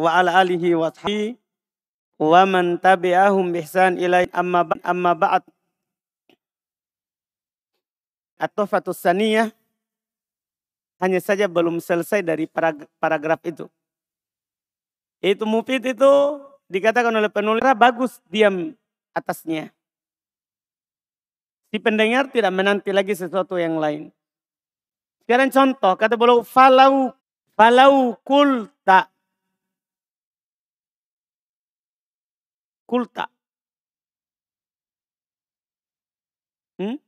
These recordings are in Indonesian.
wa ala alihi wa sahbihi wa man tabi'ahum bihsan ilai amma ba'd amma ba'd At-Tuhfatus Saniyah hanya saja belum selesai dari paragraf itu. Itu mufid itu dikatakan oleh penulis bagus diam atasnya. Si pendengar tidak menanti lagi sesuatu yang lain. Sekarang contoh, kata beliau, falau, falau kulta. Kulta. Hmm?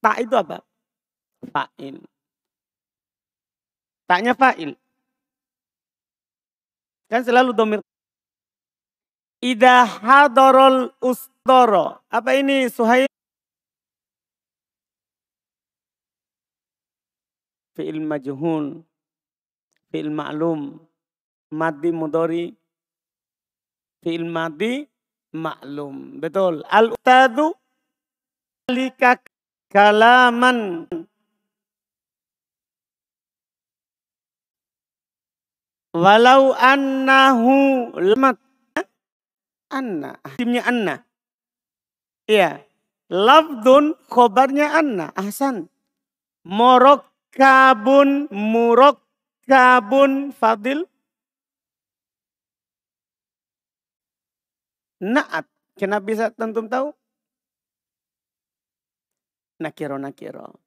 Tak itu apa? Fa'il. Taknya fa'il. Kan selalu domir. Ida hadorol ustoro. Apa ini Suhail? Fi'il majhul. Fi'il ma'lum. Madi mudori. Fi'il madi maklum. Betul. Al-ustadu lika kalaman Walau annahu lemat. Anna. Timnya anna. Iya. Lafdun khobarnya anna. Ahsan. Morok kabun fadil. Naat. Kenapa bisa tentu tahu? Nakiro nakiro.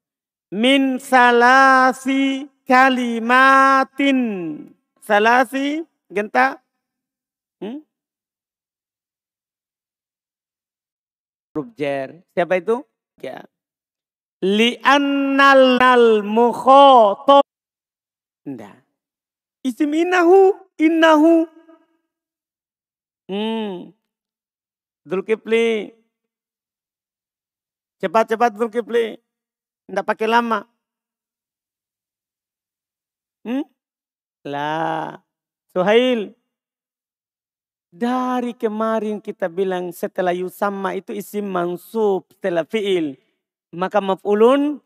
Min salasi kalimatin salasi genta hmm? huruf jer. Siapa itu? Ya. Li'annal nal mukhotob. Nda. Isim innahu, innahu. Hmm. Dulkifli. Cepat-cepat Dulkifli. Nggak pakai lama. Hmm? Lah, Suhail. Dari kemarin kita bilang setelah yusama itu isim mansub setelah fi'il. Maka maf'ulun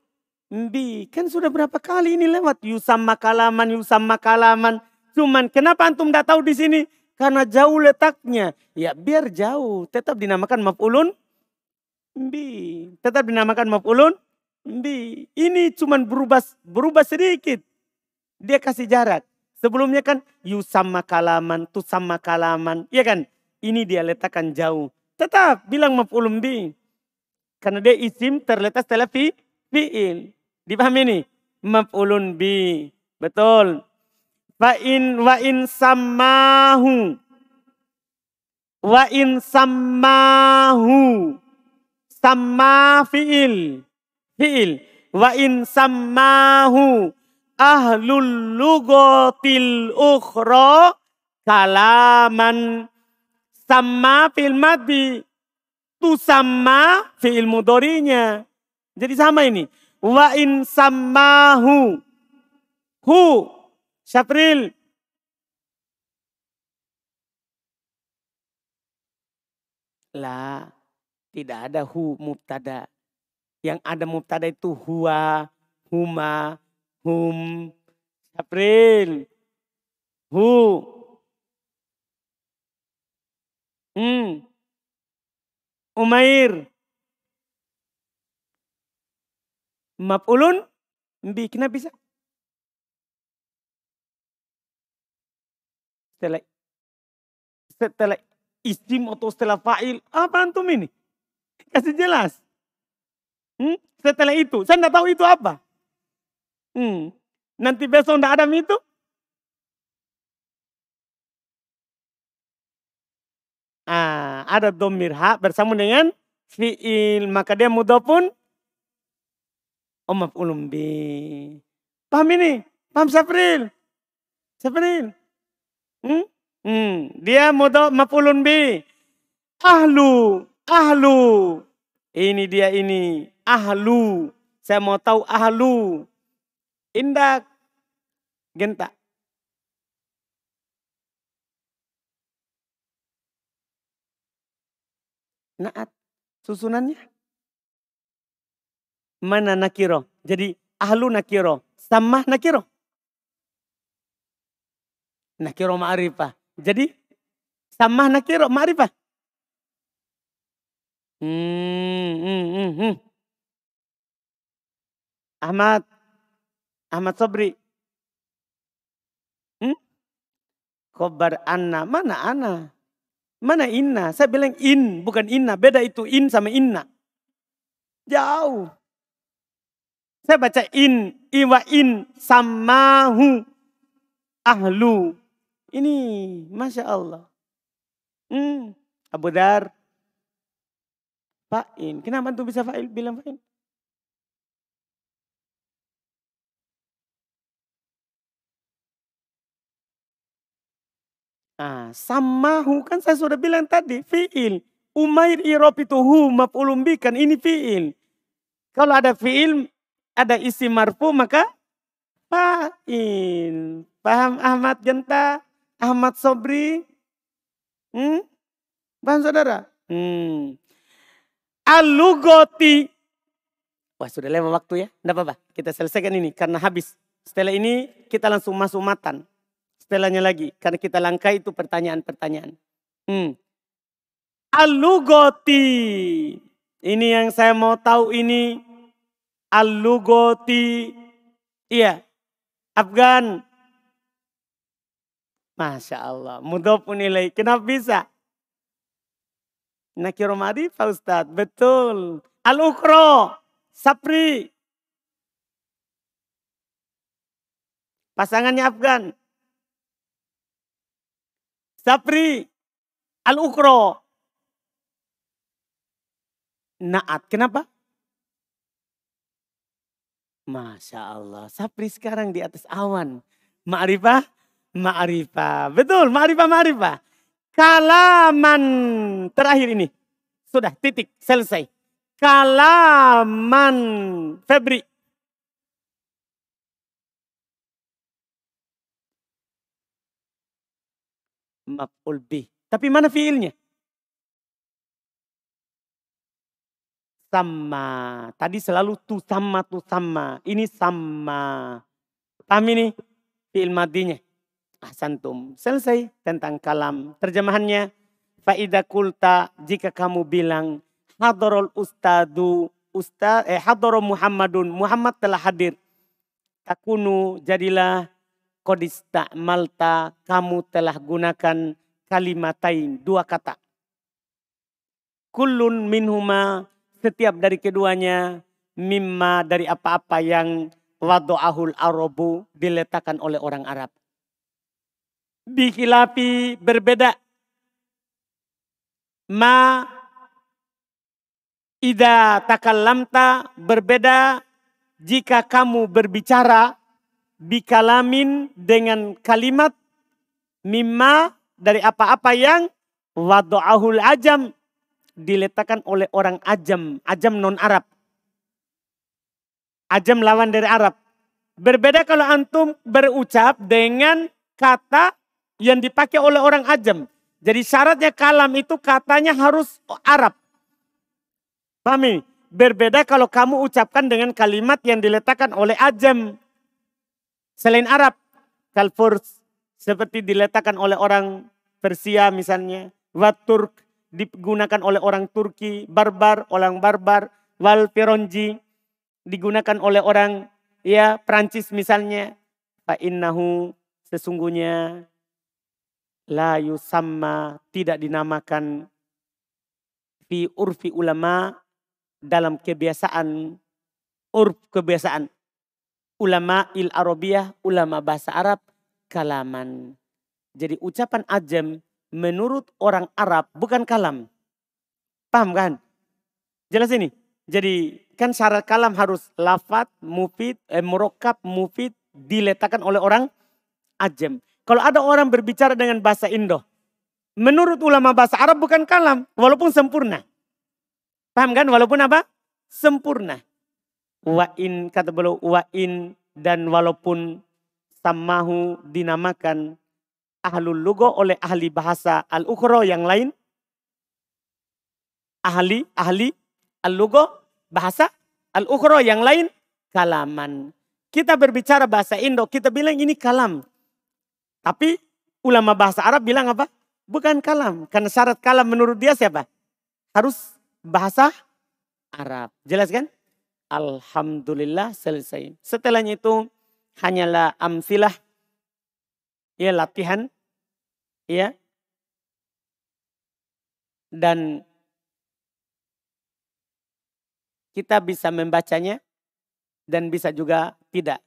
bi. Kan sudah berapa kali ini lewat yusama kalaman, yusama kalaman. Cuman kenapa antum tidak tahu di sini? Karena jauh letaknya. Ya biar jauh. Tetap dinamakan maf'ulun bi. Tetap dinamakan maf'ulun bi. Ini cuman berubah berubah sedikit. Dia kasih jarak. Sebelumnya kan you sama kalaman, tu sama kalaman. Iya kan? Ini dia letakkan jauh. Tetap bilang maf'ulun bi. Karena dia isim terletak setelah fi, fi'il. Dipahami ini? Maf'ulun bi. Betul. Wa in wa in sammahu. Wa in sammahu. Samma fi'il. Fi'il. Wa in sammahu ahlul lugotil ukhra kalaman sama fil madi tu sama fil mudorinya. Jadi sama ini. Wa in sammahu. Hu. Syapril. Lah. Tidak ada hu mubtada. Yang ada mubtada itu huwa, huma, hum, April, hu, hmm, Umair, Mapulun, bi kenapa bisa? Setelah setelah isim atau setelah fa'il, apa antum ini? Kasih jelas. Hmm? Setelah itu, saya tidak tahu itu apa. Hmm. Nanti besok tidak ada itu? Ah, ada domir ha bersama dengan fiil. Maka dia mudah pun oh maf'ulun bi. Paham ini? Paham Sapril? Sapril? Hmm? Hmm. Dia mudah maf'ulun bi. Ahlu, ahlu. Ini dia ini, ahlu. Saya mau tahu ahlu. Indak genta. Naat susunannya. Mana nakiro? Jadi ahlu nakiro. Sama nakiro. Nakiro ma'rifah. Jadi sama nakiro ma'rifah. Hmm, hmm, hmm, hmm. Ahmad, Ahmad Sobri. Hmm? Kobar anna, mana anna? Mana inna? Saya bilang in, bukan inna. Beda itu in sama inna. Jauh. Saya baca in, iwa in, samahu, ahlu. Ini, Masya Allah. Hmm, Abu Dar, Fa'in. Kenapa tuh bisa fa'il bilang fa'in? Ah, samahu kan saya sudah bilang tadi, fi'il. Umair irob itu hu, maf'ulumbikan, ini fi'il. Kalau ada fi'il, ada isi marfu, maka fa'il. Paham Ahmad Genta? Ahmad Sobri? Hmm? Paham saudara? Hmm. Alugoti. Wah sudah lewat waktu ya. Tidak apa-apa. Kita selesaikan ini karena habis. Setelah ini kita langsung masuk matan. Setelahnya lagi. Karena kita langkah itu pertanyaan-pertanyaan. Hmm. Alugoti. Ini yang saya mau tahu ini. Alugoti. Iya. Afgan. Masya Allah. Mudah pun nilai. Kenapa bisa? Nakiro Pak Ustadz. Betul. Al-Ukro. Sapri. Pasangannya Afgan. Sapri. Al-Ukro. Naat. Kenapa? Masya Allah. Sapri sekarang di atas awan. Ma'rifah? Ma'rifah. Betul. Ma'rifah, ma'rifah. Kalaman terakhir ini. Sudah titik selesai. Kalaman Febri. Maf'ul bih. Tapi mana fiilnya? Sama. Tadi selalu tu sama, tu sama. Ini sama. Paham ini? Fiil madinya ahsantum. Selesai tentang kalam. Terjemahannya, faida kulta jika kamu bilang hadorol ustadu ustad eh hadoro Muhammadun Muhammad telah hadir. Takunu jadilah kodista malta kamu telah gunakan kalimatain dua kata. Kulun minhuma setiap dari keduanya mimma dari apa-apa yang wado'ahul arabu diletakkan oleh orang Arab bikilapi berbeda. Ma ida takallamta berbeda jika kamu berbicara bikalamin dengan kalimat mimma dari apa-apa yang wadu'ahul ajam diletakkan oleh orang ajam, ajam non Arab. Ajam lawan dari Arab. Berbeda kalau antum berucap dengan kata yang dipakai oleh orang ajam. Jadi syaratnya kalam itu katanya harus Arab. Pahami? Berbeda kalau kamu ucapkan dengan kalimat yang diletakkan oleh ajam. Selain Arab. Kalfurs. Seperti diletakkan oleh orang Persia misalnya. Waturk digunakan oleh orang Turki. Barbar, orang barbar. Wal Peronji digunakan oleh orang ya Prancis misalnya. Fa'innahu sesungguhnya la yusamma tidak dinamakan fi urfi ulama dalam kebiasaan urf kebiasaan. Ulama il arabiyah ulama bahasa Arab kalaman. Jadi ucapan ajam menurut orang Arab bukan kalam. Paham kan? Jelas ini? Jadi kan syarat kalam harus lafat mufid eh, murokab mufid diletakkan oleh orang ajam kalau ada orang berbicara dengan bahasa Indo, menurut ulama bahasa Arab bukan kalam, walaupun sempurna. Paham kan? Walaupun apa? Sempurna. Wa in kata beliau wa in dan walaupun samahu dinamakan ahlul lugo oleh ahli bahasa al-ukhra yang lain. Ahli, ahli al-lugo bahasa al-ukhra yang lain kalaman. Kita berbicara bahasa Indo, kita bilang ini kalam. Tapi ulama bahasa Arab bilang apa? Bukan kalam. Karena syarat kalam menurut dia siapa? Harus bahasa Arab. Jelas kan? Alhamdulillah selesai. Setelahnya itu hanyalah amsilah. Ya latihan. Ya. Dan kita bisa membacanya dan bisa juga tidak.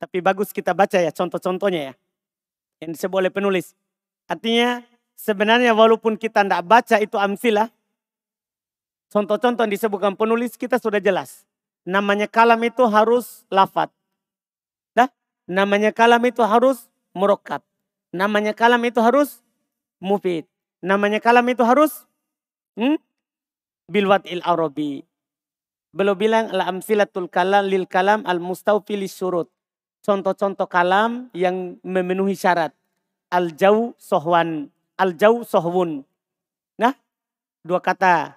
Tapi bagus kita baca ya contoh-contohnya ya. Yang disebut oleh penulis. Artinya sebenarnya walaupun kita tidak baca itu amsilah. Contoh-contoh yang disebutkan penulis kita sudah jelas. Namanya kalam itu harus lafat. Dah? Namanya kalam itu harus murokat. Namanya kalam itu harus mufid. Namanya kalam itu harus hmm? bilwat il arabi. Beliau bilang la amsilatul kalam lil kalam al mustawfi surut. Contoh-contoh kalam yang memenuhi syarat. Al jauh sohwan, al jauh sohwun. Nah, dua kata.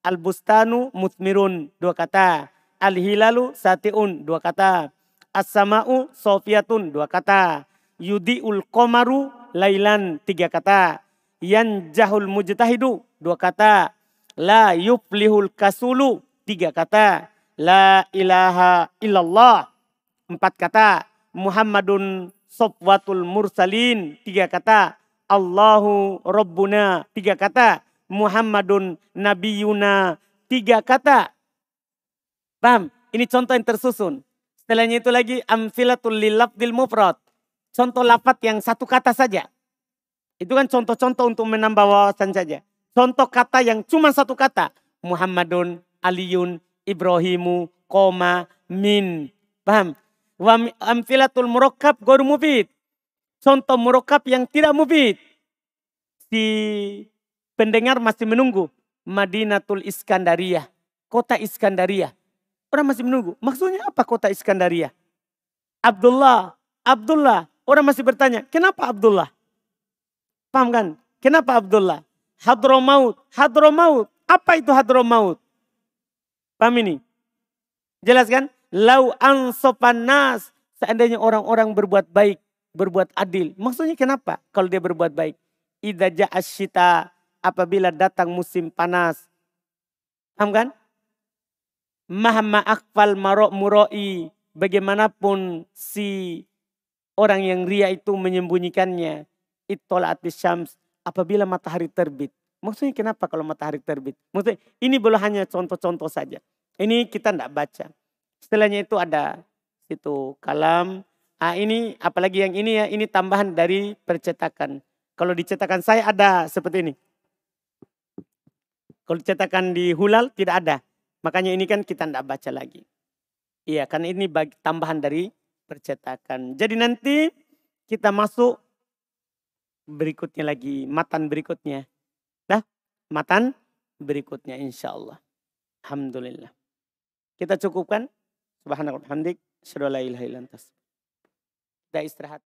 Al bustanu mutmirun, dua kata. Al hilalu satiun, dua kata. As-sama'u sofiatun, dua kata. Yudi'ul komaru lailan, tiga kata. Yan jahul mujtahidu, dua kata. La yuplihul kasulu, tiga kata. La ilaha illallah. Empat kata. Muhammadun sofwatul mursalin. Tiga kata. Allahu Rabbuna. Tiga kata. Muhammadun nabiyuna. Tiga kata. Paham? Ini contoh yang tersusun. Setelahnya itu lagi amfilatul lilabdil mufrad. Contoh lapat yang satu kata saja. Itu kan contoh-contoh untuk menambah wawasan saja. Contoh kata yang cuma satu kata. Muhammadun Aliyun, Ibrahimu, koma, min. Paham? Amfilatul murakkab gor mufid. Contoh murakkab yang tidak mufid. Si pendengar masih menunggu. Madinatul Iskandaria. Kota Iskandaria. Orang masih menunggu. Maksudnya apa kota Iskandaria? Abdullah. Abdullah. Orang masih bertanya, kenapa Abdullah? Paham kan? Kenapa Abdullah? Hadromaut. Hadromaut. Apa itu Hadromaut? Paham ini? Jelas kan? Lau ansopan nas. Seandainya orang-orang berbuat baik, berbuat adil. Maksudnya kenapa kalau dia berbuat baik? Ida ja'asyita apabila datang musim panas. Paham kan? Mahma akfal marok muroi. Bagaimanapun si orang yang ria itu menyembunyikannya. Ittola'atis syams. Apabila matahari terbit. Maksudnya kenapa kalau matahari terbit? Maksudnya ini belum hanya contoh-contoh saja. Ini kita tidak baca. Setelahnya itu ada itu kalam. Ah ini apalagi yang ini ya, ini tambahan dari percetakan. Kalau dicetakan saya ada seperti ini. Kalau dicetakan di Hulal tidak ada. Makanya ini kan kita tidak baca lagi. Iya, karena ini bagi, tambahan dari percetakan. Jadi nanti kita masuk berikutnya lagi, matan berikutnya matan berikutnya insya Allah. Alhamdulillah. Kita cukupkan. Subhanallah. Hamdik. Kita istirahat.